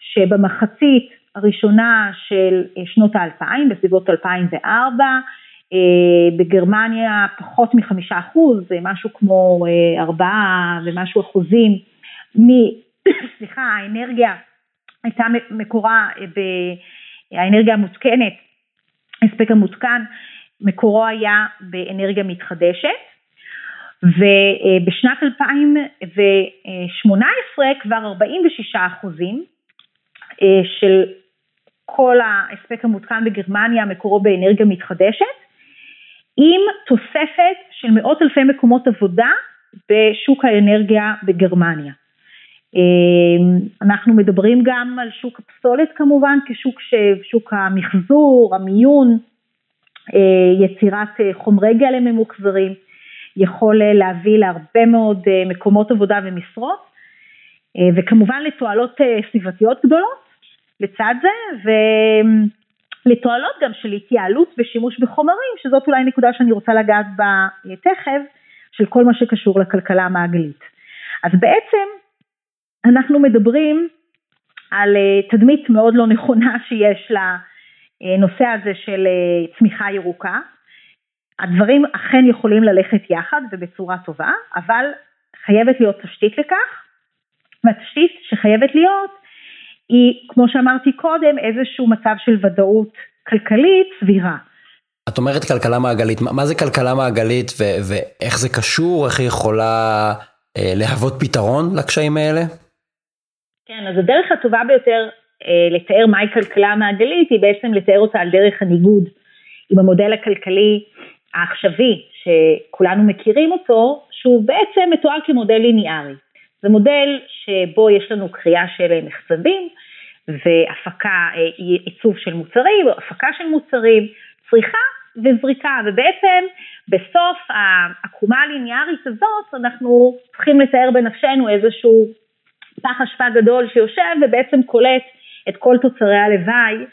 שבמחצית הראשונה של שנות האלפיים, בסביבות 2004, אה, בגרמניה פחות מחמישה אחוז, זה משהו כמו אה, ארבעה ומשהו אחוזים, מ... סליחה, האנרגיה הייתה מקורה, האנרגיה המותקנת, ההספק המותקן, מקורו היה באנרגיה מתחדשת, ובשנת 2018 כבר 46 אחוזים אה, של כל ההספק המותקן בגרמניה מקורו באנרגיה מתחדשת, עם תוספת של מאות אלפי מקומות עבודה בשוק האנרגיה בגרמניה. אה, אנחנו מדברים גם על שוק הפסולת כמובן כשוק שוק המחזור, המיון, אה, יצירת חומרי גלם ממוחזרים. יכול אה, להביא להרבה מאוד אה, מקומות עבודה ומשרות, אה, וכמובן לתועלות סביבתיות גדולות לצד זה, ולתועלות גם של התייעלות ושימוש בחומרים, שזאת אולי נקודה שאני רוצה לגעת בה תכף, של כל מה שקשור לכלכלה המעגלית. אז בעצם אנחנו מדברים על תדמית מאוד לא נכונה שיש לנושא הזה של צמיחה ירוקה, הדברים אכן יכולים ללכת יחד ובצורה טובה, אבל חייבת להיות תשתית לכך, והתשתית שחייבת להיות היא, כמו שאמרתי קודם, איזשהו מצב של ודאות כלכלית סבירה. את אומרת כלכלה מעגלית, מה זה כלכלה מעגלית ו- ואיך זה קשור, איך היא יכולה אה, להוות פתרון לקשיים האלה? כן, אז הדרך הטובה ביותר אה, לתאר מהי כלכלה מעגלית היא בעצם לתאר אותה על דרך הניגוד עם המודל הכלכלי העכשווי שכולנו מכירים אותו, שהוא בעצם מתואר כמודל ליניארי. זה מודל שבו יש לנו קריאה של מחצבים והפקה, אה, עיצוב של מוצרים, הפקה של מוצרים, צריכה וזריקה, ובעצם בסוף העקומה הליניארית הזאת אנחנו צריכים לתאר בנפשנו איזשהו פח אשפה גדול שיושב ובעצם קולט את כל תוצרי הלוואי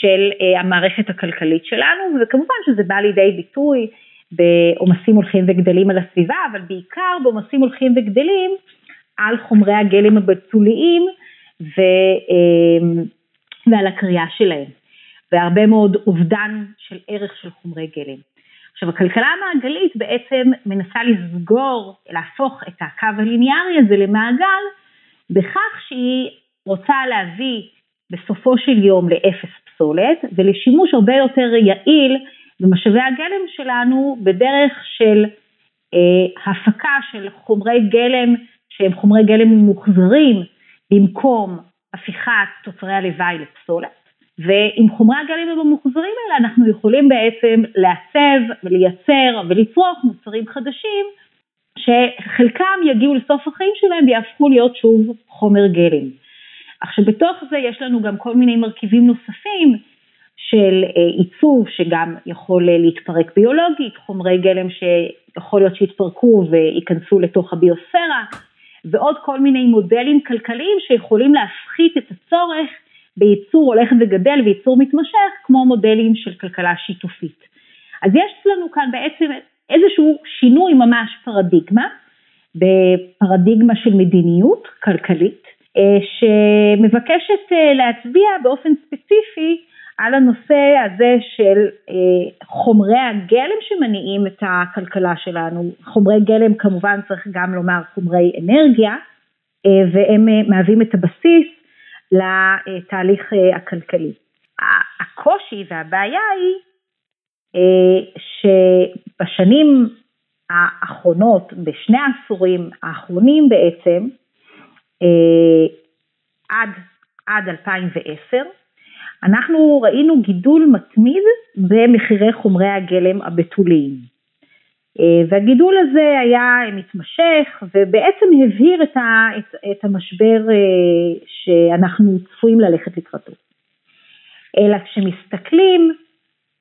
של אה, המערכת הכלכלית שלנו, וכמובן שזה בא לידי ביטוי בעומסים הולכים וגדלים על הסביבה, אבל בעיקר בעומסים הולכים וגדלים על חומרי הגלם הבתוליים ו, אה, ועל הקריאה שלהם, והרבה מאוד אובדן של ערך של חומרי גלם. עכשיו הכלכלה המעגלית בעצם מנסה לסגור, להפוך את הקו הליניארי הזה למעגל, בכך שהיא רוצה להביא בסופו של יום לאפס פסולת ולשימוש הרבה יותר יעיל במשאבי הגלם שלנו בדרך של אה, הפקה של חומרי גלם שהם חומרי גלם מוחזרים במקום הפיכת תוצרי הלוואי לפסולת. ועם חומרי הגלם המוחזרים האלה אנחנו יכולים בעצם לעצב ולייצר ולצרוך מוצרים חדשים שחלקם יגיעו לסוף החיים שלהם ויהפכו להיות שוב חומר גלם. עכשיו בתוך זה יש לנו גם כל מיני מרכיבים נוספים של עיצוב שגם יכול להתפרק ביולוגית, חומרי גלם שיכול להיות שיתפרקו וייכנסו לתוך הביוספירה, ועוד כל מיני מודלים כלכליים שיכולים להפחית את הצורך בייצור הולך וגדל וייצור מתמשך, כמו מודלים של כלכלה שיתופית. אז יש לנו כאן בעצם איזשהו שינוי ממש פרדיגמה, בפרדיגמה של מדיניות כלכלית, אה, שמבקשת אה, להצביע באופן ספציפי על הנושא הזה של אה, חומרי הגלם שמניעים את הכלכלה שלנו. חומרי גלם כמובן צריך גם לומר חומרי אנרגיה, והם מהווים את הבסיס לתהליך הכלכלי. הקושי והבעיה היא שבשנים האחרונות, בשני העשורים האחרונים בעצם, עד, עד 2010, אנחנו ראינו גידול מתמיד במחירי חומרי הגלם הבתוליים. אה, והגידול הזה היה מתמשך ובעצם הבהיר את, ה, את, את המשבר אה, שאנחנו צפויים ללכת לקראתו. אלא כשמסתכלים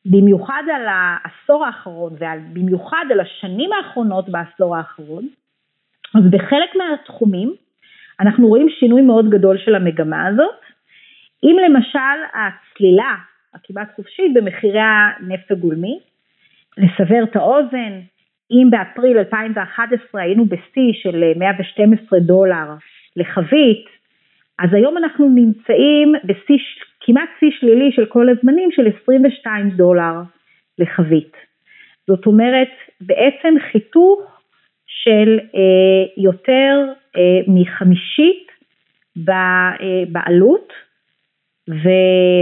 במיוחד על העשור האחרון ובמיוחד על השנים האחרונות בעשור האחרון, אז בחלק מהתחומים אנחנו רואים שינוי מאוד גדול של המגמה הזאת, אם למשל הצלילה הכמעט חופשית במחירי הנפט הגולמי, לסבר את האוזן, אם באפריל 2011 היינו בשיא של 112 דולר לחבית, אז היום אנחנו נמצאים בשיא, כמעט שיא שלילי של כל הזמנים של 22 דולר לחבית. זאת אומרת, בעצם חיתוך של אה, יותר מחמישית אה, בעלות,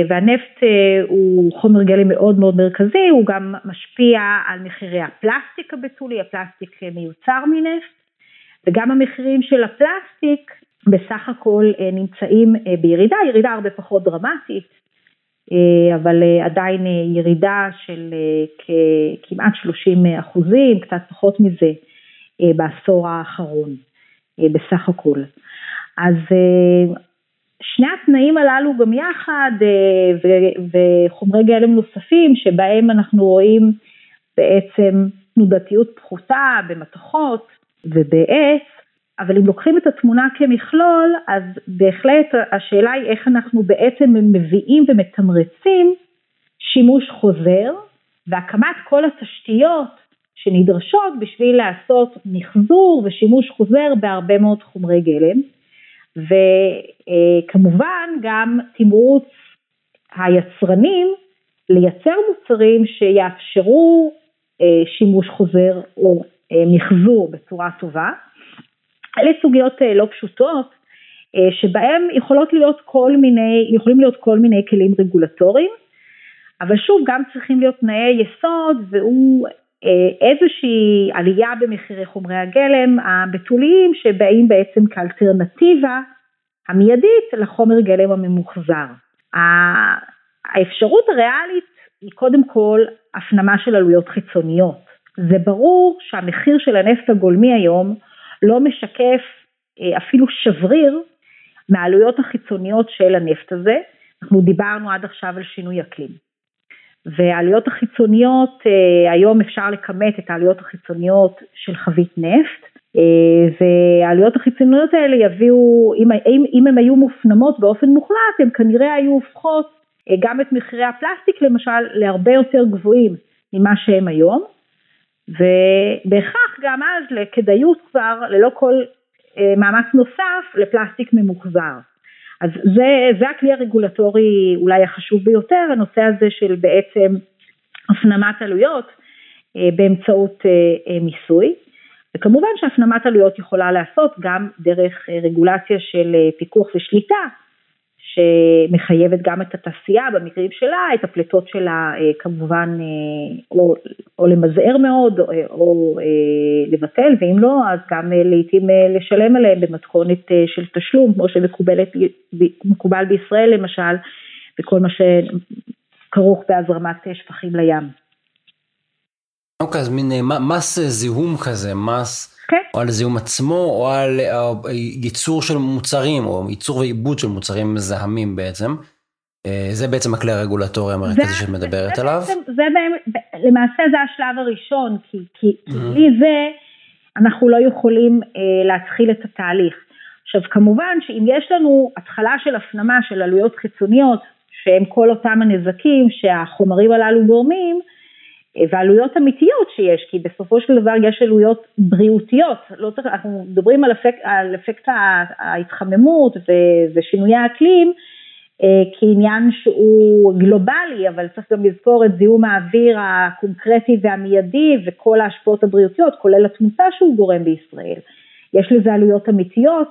והנפט אה, הוא חומר גלם מאוד מאוד מרכזי, הוא גם משפיע על מחירי הפלסטיק הבתולי, הפלסטיק מיוצר מנפט, וגם המחירים של הפלסטיק בסך הכל נמצאים בירידה, ירידה הרבה פחות דרמטית, אבל עדיין ירידה של כמעט 30 אחוזים, קצת פחות מזה בעשור האחרון. אה, בסך הכל. אז אה, שני התנאים הללו גם יחד אה, וחומרי גלם נוספים שבהם אנחנו רואים בעצם תנודתיות פחותה במתכות ובעץ, אבל אם לוקחים את התמונה כמכלול, אז בהחלט השאלה היא איך אנחנו בעצם מביאים ומתמרצים שימוש חוזר והקמת כל התשתיות שנדרשות בשביל לעשות מחזור ושימוש חוזר בהרבה מאוד חומרי גלם, וכמובן גם תמרוץ היצרנים לייצר מוצרים שיאפשרו אה, שימוש חוזר או אה, מחזור בצורה טובה. אלה סוגיות אה, לא פשוטות שבהם יכולות להיות כל מיני, יכולים להיות כל מיני כלים רגולטוריים, אבל שוב גם צריכים להיות תנאי יסוד והוא איזושהי עלייה במחירי חומרי הגלם הבתוליים שבאים בעצם כאלטרנטיבה המיידית לחומר גלם הממוחזר. האפשרות הריאלית היא קודם כל הפנמה של עלויות חיצוניות. זה ברור שהמחיר של הנפט הגולמי היום לא משקף אה, אפילו שבריר מהעלויות החיצוניות של הנפט הזה. אנחנו דיברנו עד עכשיו על שינוי אקלים. והעלויות החיצוניות, אה, היום אפשר לכמת את העלויות החיצוניות של חבית נפט, אה, והעלויות החיצוניות האלה יביאו, אם, אם, אם הן היו מופנמות באופן מוחלט, הן כנראה היו הופכות אה, גם את מחירי הפלסטיק למשל להרבה יותר גבוהים ממה שהם היום, ובהכרח גם אז לכדאיות כבר ללא כל מאמץ נוסף לפלסטיק ממוחזר. אז זה, זה הכלי הרגולטורי אולי החשוב ביותר, הנושא הזה של בעצם הפנמת עלויות אה, באמצעות אה, אה, מיסוי. וכמובן שהפנמת עלויות יכולה להיעשות גם דרך רגולציה של פיקוח ושליטה, שמחייבת גם את התעשייה במקרים שלה, את הפליטות שלה אה, כמובן אה, או, או למזער מאוד או, או אה, לבטל, ואם לא אז גם לעיתים לשלם עליהם במתכונת של תשלום, כמו שמקובל בישראל למשל, וכל מה שכרוך בהזרמת שפכים לים. אוקיי, אז מין מס זיהום כזה, מס כן. או על הזיהום עצמו, או על ייצור של מוצרים, או ייצור ועיבוד של מוצרים מזהמים בעצם. זה בעצם הכלי הרגולטורי המרכזי שאת מדברת זה עליו? בעצם, זה למעשה זה השלב הראשון, כי, כי, mm-hmm. כי בלי זה אנחנו לא יכולים אה, להתחיל את התהליך. עכשיו כמובן שאם יש לנו התחלה של הפנמה של עלויות חיצוניות, שהם כל אותם הנזקים שהחומרים הללו גורמים, אה, ועלויות אמיתיות שיש, כי בסופו של דבר יש עלויות בריאותיות, לא צריך, אנחנו מדברים על אפקט, על אפקט ההתחממות ושינויי האקלים אה, כעניין שהוא גלובלי, אבל צריך גם לזכור את זיהום האוויר הקונקרטי והמיידי וכל ההשפעות הבריאותיות, כולל התמותה שהוא גורם בישראל. יש לזה עלויות אמיתיות,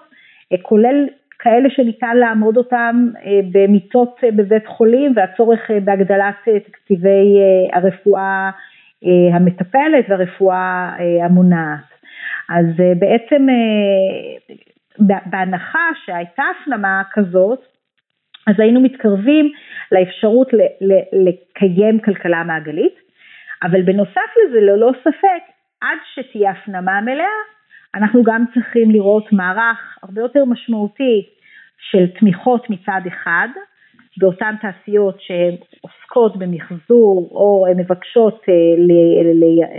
אה, כולל כאלה שניתן לעמוד אותם אה, במיטות אה, בבית חולים והצורך אה, בהגדלת תקציבי הרפואה המטפלת והרפואה המונעת. אז בעצם בהנחה שהייתה הפנמה כזאת, אז היינו מתקרבים לאפשרות לקיים כלכלה מעגלית, אבל בנוסף לזה, ללא ספק, עד שתהיה הפנמה מלאה, אנחנו גם צריכים לראות מערך הרבה יותר משמעותי של תמיכות מצד אחד, באותן תעשיות שהן עוסקות במחזור או מבקשות אה,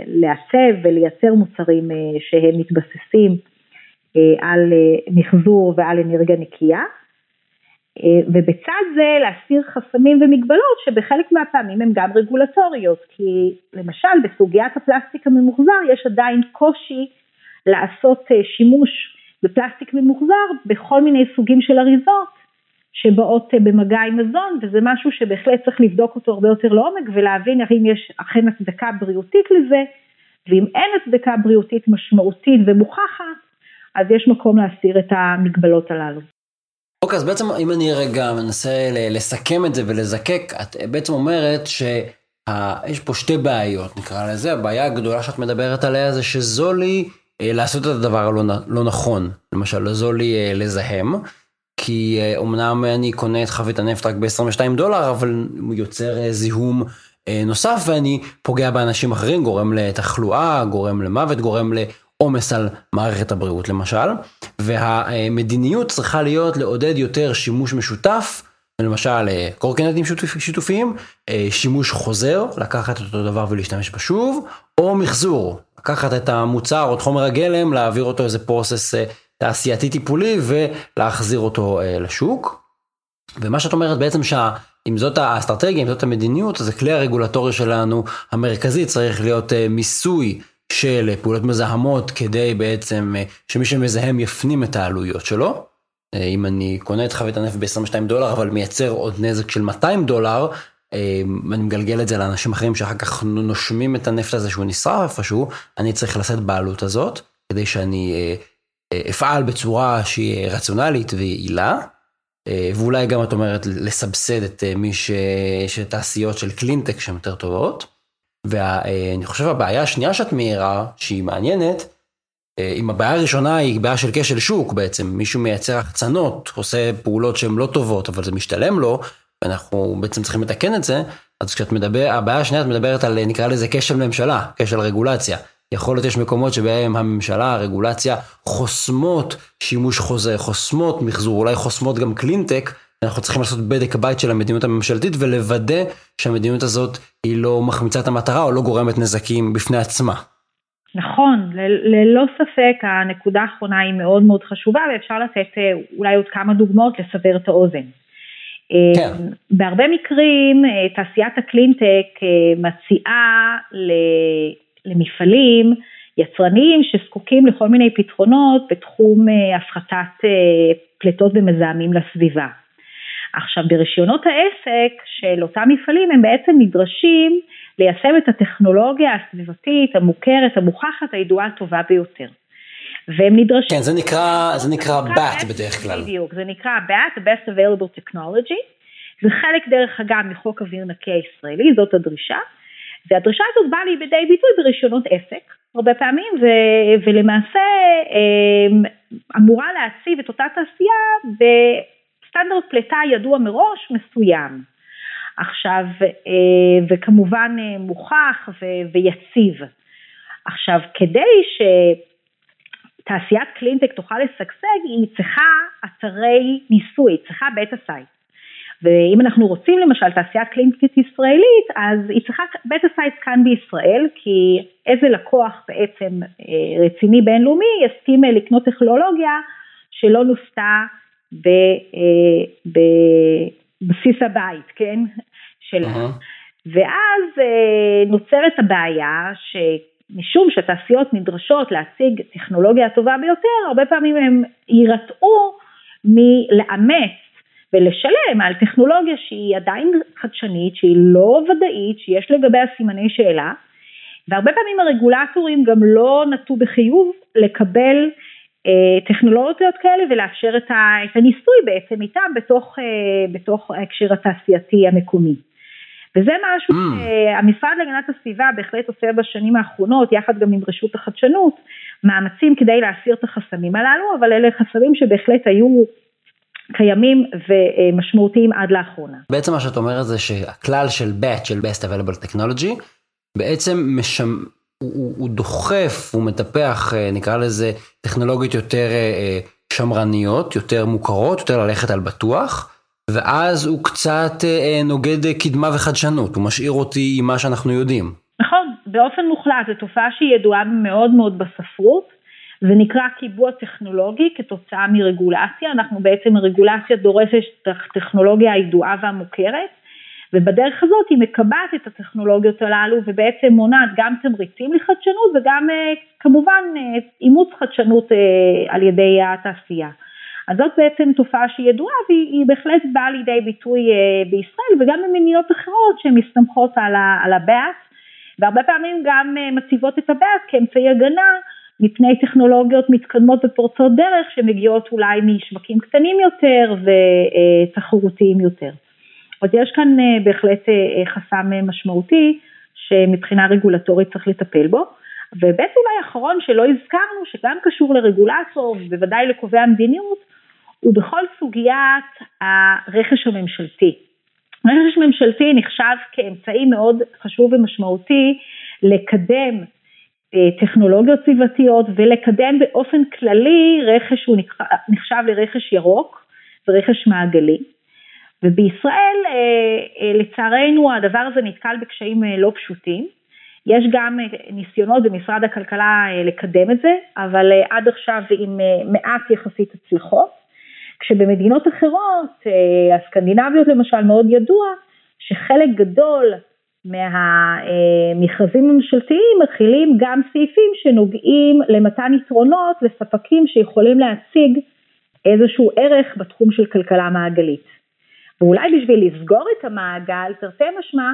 לעצב ולייצר מוצרים אה, שהם מתבססים אה, על מחזור ועל אנרגיה נקייה. ובצד זה להסיר חסמים ומגבלות שבחלק מהפעמים הן גם רגולטוריות, כי למשל בסוגיית הפלסטיק הממוחזר יש עדיין קושי לעשות אה, שימוש בפלסטיק ממוחזר בכל מיני סוגים של אריזות שבאות אה, במגע עם מזון וזה משהו שבהחלט צריך לבדוק אותו הרבה יותר לעומק ולהבין האם יש אכן הצדקה בריאותית לזה ואם אין הצדקה בריאותית משמעותית ומוכחת אז יש מקום להסיר את המגבלות הללו. אוקיי, okay, אז בעצם אם אני רגע מנסה לסכם את זה ולזקק, את בעצם אומרת שיש פה שתי בעיות, נקרא לזה, הבעיה הגדולה שאת מדברת עליה זה שזול לי אה, לעשות את הדבר הלא לא נכון, למשל לעזור לי אה, לזהם, כי אומנם אה, אני קונה את חבית הנפט רק ב-22 דולר, אבל הוא יוצר זיהום נוסף ואני פוגע באנשים אחרים, גורם לתחלואה, גורם למוות, גורם לעומס על מערכת הבריאות למשל, והמדיניות צריכה להיות לעודד יותר שימוש משותף. למשל קורקינטים שיתופיים, שימוש חוזר, לקחת את אותו דבר ולהשתמש בשוב, או מחזור, לקחת את המוצר או את חומר הגלם, להעביר אותו איזה פרוסס אה, תעשייתי טיפולי ולהחזיר אותו אה, לשוק. ומה שאת אומרת בעצם שאם זאת האסטרטגיה, אם זאת המדיניות, אז הכלי הרגולטורי שלנו המרכזי צריך להיות אה, מיסוי של פעולות מזהמות כדי בעצם שמי שמזהם יפנים את העלויות שלו. אם אני קונה את חבית הנפט ב-22 דולר אבל מייצר עוד נזק של 200 דולר, אמ, אני מגלגל את זה לאנשים אחרים שאחר כך נושמים את הנפט הזה שהוא נשרף איפשהו, אני צריך לשאת בעלות הזאת, כדי שאני אה, אה, אפעל בצורה שהיא רציונלית ויעילה. אה, ואולי גם את אומרת לסבסד את מי ש... שתעשיות של קלינטק שהן יותר טובות. ואני חושב הבעיה השנייה שאת מעירה, שהיא מעניינת, אם הבעיה הראשונה היא בעיה של כשל שוק בעצם, מישהו מייצר החצנות, עושה פעולות שהן לא טובות אבל זה משתלם לו, ואנחנו בעצם צריכים לתקן את זה, אז כשאת מדבר, הבעיה השנייה את מדברת על נקרא לזה כשל ממשלה, כשל רגולציה. יכול להיות יש מקומות שבהם הממשלה, הרגולציה, חוסמות שימוש חוזה, חוסמות מחזור, אולי חוסמות גם קלינטק, אנחנו צריכים לעשות בדק הבית של המדיניות הממשלתית ולוודא שהמדיניות הזאת היא לא מחמיצה את המטרה או לא גורמת נזקים בפני עצמה. נכון, ללא ספק הנקודה האחרונה היא מאוד מאוד חשובה ואפשר לתת אה, אולי עוד כמה דוגמאות לסבר את האוזן. כן. בהרבה מקרים אה, תעשיית הקלינטק אה, מציעה למפעלים יצרניים שזקוקים לכל מיני פתרונות בתחום אה, הפחתת פליטות ומזהמים לסביבה. עכשיו ברישיונות העסק של אותם מפעלים הם בעצם נדרשים ליישם את הטכנולוגיה הסביבתית המוכרת, המוכחת, הידועה הטובה ביותר. והם נדרשים... כן, זה נקרא, זה נקרא BAT בדרך כלל. בדיוק, זה נקרא BAT, the Best Available Technology. זה חלק דרך אגב מחוק אוויר נקי הישראלי, זאת הדרישה. והדרישה הזאת באה לידי ביטוי ברישיונות עסק הרבה פעמים, ו, ולמעשה אמ, אמורה להציב את אותה תעשייה בסטנדרט פליטה ידוע מראש מסוים. עכשיו, אה, וכמובן אה, מוכח ויציב. עכשיו, כדי ש... תעשיית קלינטק תוכל לשגשג, היא צריכה אתרי ניסוי, היא צריכה beta site. ואם אנחנו רוצים למשל תעשייה קלינית ישראלית, אז היא צריכה beta site כאן בישראל, כי איזה לקוח בעצם אה, רציני בינלאומי יסכים לקנות טכנולוגיה שלא נוסתה בבסיס הבית, כן? שלה. Uh-huh. ואז נוצרת הבעיה שמשום שהתעשיות נדרשות להציג טכנולוגיה הטובה ביותר, הרבה פעמים הם יירתעו מלאמץ ולשלם על טכנולוגיה שהיא עדיין חדשנית, שהיא לא ודאית, שיש לגביה סימני שאלה, והרבה פעמים הרגולטורים גם לא נטו בחיוב לקבל אה, טכנולוגיות כאלה ולאפשר את, ה, את הניסוי בעצם איתם בתוך, אה, בתוך ההקשר התעשייתי המקומי. וזה משהו mm. שהמשרד להגנת הסביבה בהחלט עושה בשנים האחרונות, יחד גם עם רשות החדשנות, מאמצים כדי להסיר את החסמים הללו, אבל אלה חסמים שבהחלט היו קיימים ומשמעותיים עד לאחרונה. בעצם מה שאת אומרת זה שהכלל של BAT, של Best Available Technology, בעצם משם, הוא, הוא דוחף, הוא מטפח, אה, נקרא לזה, טכנולוגיות יותר אה, אה, שמרניות, יותר מוכרות, יותר ללכת על בטוח, ואז הוא קצת נוגד קדמה וחדשנות, הוא משאיר אותי עם מה שאנחנו יודעים. נכון, באופן מוחלט, זו תופעה שהיא ידועה מאוד מאוד בספרות. זה נקרא קיבוע טכנולוגי כתוצאה מרגולציה, אנחנו בעצם הרגולציה דורשת טכנולוגיה הידועה והמוכרת, ובדרך הזאת היא מקבעת את הטכנולוגיות הללו ובעצם מונעת גם תמריצים לחדשנות וגם אה, כמובן אה, אימוץ חדשנות אה, על ידי התעשייה. אז זאת בעצם תופעה שהיא ידועה והיא בהחלט באה לידי ביטוי בישראל וגם במדינות אחרות שהן מסתמכות על הבאס והרבה פעמים גם מציבות את הבאס כאמצעי הגנה מפני טכנולוגיות מתקדמות ופורצות דרך שמגיעות אולי משווקים קטנים יותר ותחרותיים יותר. אז יש כאן אה, בהחלט אה, אה, חסם משמעותי שמבחינה רגולטורית צריך לטפל בו. ובעצם אולי אחרון שלא הזכרנו, שגם קשור לרגולטור ובוודאי לקובעי המדיניות, הוא בכל סוגיית הרכש הממשלתי. רכש ממשלתי נחשב כאמצעי מאוד חשוב ומשמעותי לקדם טכנולוגיות סביבתיות ולקדם באופן כללי רכש שהוא נחשב לרכש ירוק ורכש מעגלי. ובישראל אה, אה, לצערנו הדבר הזה נתקל בקשיים אה, לא פשוטים. יש גם ניסיונות במשרד הכלכלה לקדם את זה, אבל עד עכשיו עם מעט יחסית הצלחות. כשבמדינות אחרות, הסקנדינביות למשל, מאוד ידוע שחלק גדול מהמכרזים הממשלתיים מכילים גם סעיפים שנוגעים למתן יתרונות לספקים שיכולים להציג איזשהו ערך בתחום של כלכלה מעגלית. ואולי בשביל לסגור את המעגל, תרתי משמע,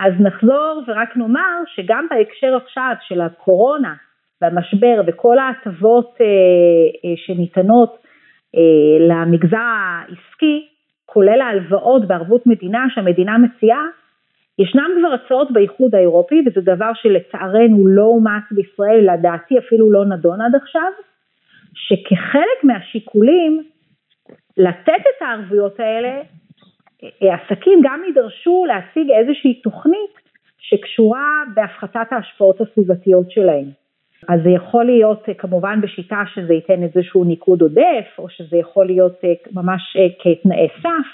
אז נחזור ורק נאמר שגם בהקשר עכשיו של הקורונה והמשבר וכל ההטבות אה, אה, שניתנות אה, למגזר העסקי, כולל ההלוואות בערבות מדינה שהמדינה מציעה, ישנם כבר הצעות באיחוד האירופי, וזה דבר שלצערנו לא אומץ בישראל, לדעתי אפילו לא נדון עד עכשיו, שכחלק מהשיקולים לתת את הערבויות האלה, עסקים גם יידרשו להציג איזושהי תוכנית שקשורה בהפחתת ההשפעות הסביבתיות שלהם. אז זה יכול להיות כמובן בשיטה שזה ייתן איזשהו ניקוד עודף, או שזה יכול להיות ממש כתנאי סף,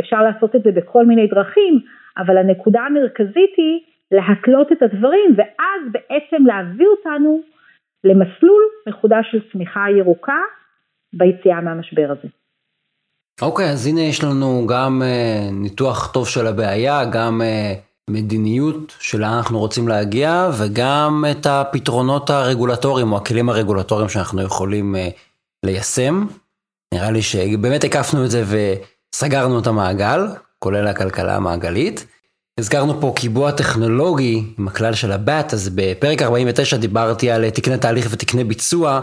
אפשר לעשות את זה בכל מיני דרכים, אבל הנקודה המרכזית היא להקלות את הדברים ואז בעצם להביא אותנו למסלול מחודש של צמיחה ירוקה ביציאה מהמשבר הזה. אוקיי, okay, אז הנה יש לנו גם uh, ניתוח טוב של הבעיה, גם uh, מדיניות שלאן אנחנו רוצים להגיע, וגם את הפתרונות הרגולטוריים או הכלים הרגולטוריים שאנחנו יכולים uh, ליישם. נראה לי שבאמת הקפנו את זה וסגרנו את המעגל. כולל הכלכלה המעגלית. הזכרנו פה קיבוע טכנולוגי עם הכלל של הבת, אז בפרק 49 דיברתי על תקני תהליך ותקני ביצוע,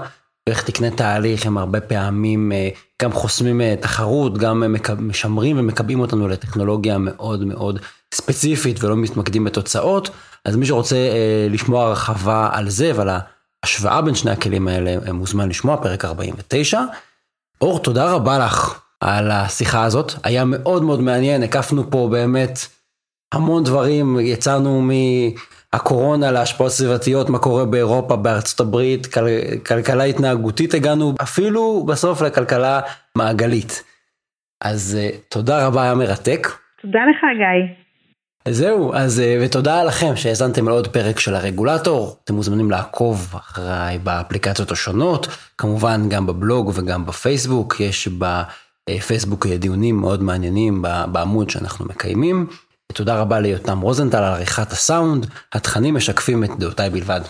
ואיך תקני תהליך הם הרבה פעמים אה, גם חוסמים אה, תחרות, גם משמרים ומקבעים אותנו לטכנולוגיה מאוד מאוד ספציפית ולא מתמקדים בתוצאות. אז מי שרוצה אה, לשמוע הרחבה על זה ועל ההשוואה בין שני הכלים האלה, מוזמן לשמוע, פרק 49. אור, תודה רבה לך על השיחה הזאת. היה מאוד מאוד מעניין, הקפנו פה באמת המון דברים, יצאנו מהקורונה להשפעות סביבתיות, מה קורה באירופה, בארצות הברית, כל, כלכלה התנהגותית הגענו, אפילו בסוף לכלכלה מעגלית. אז תודה רבה, היה מרתק. תודה לך, גיא. זהו, אז ותודה לכם שהאזנתם לעוד פרק של הרגולטור. אתם מוזמנים לעקוב אחריי באפליקציות השונות, כמובן גם בבלוג וגם בפייסבוק, יש בפייסבוק דיונים מאוד מעניינים בעמוד שאנחנו מקיימים. תודה רבה ליותם רוזנטל על עריכת הסאונד, התכנים משקפים את דעותיי בלבד.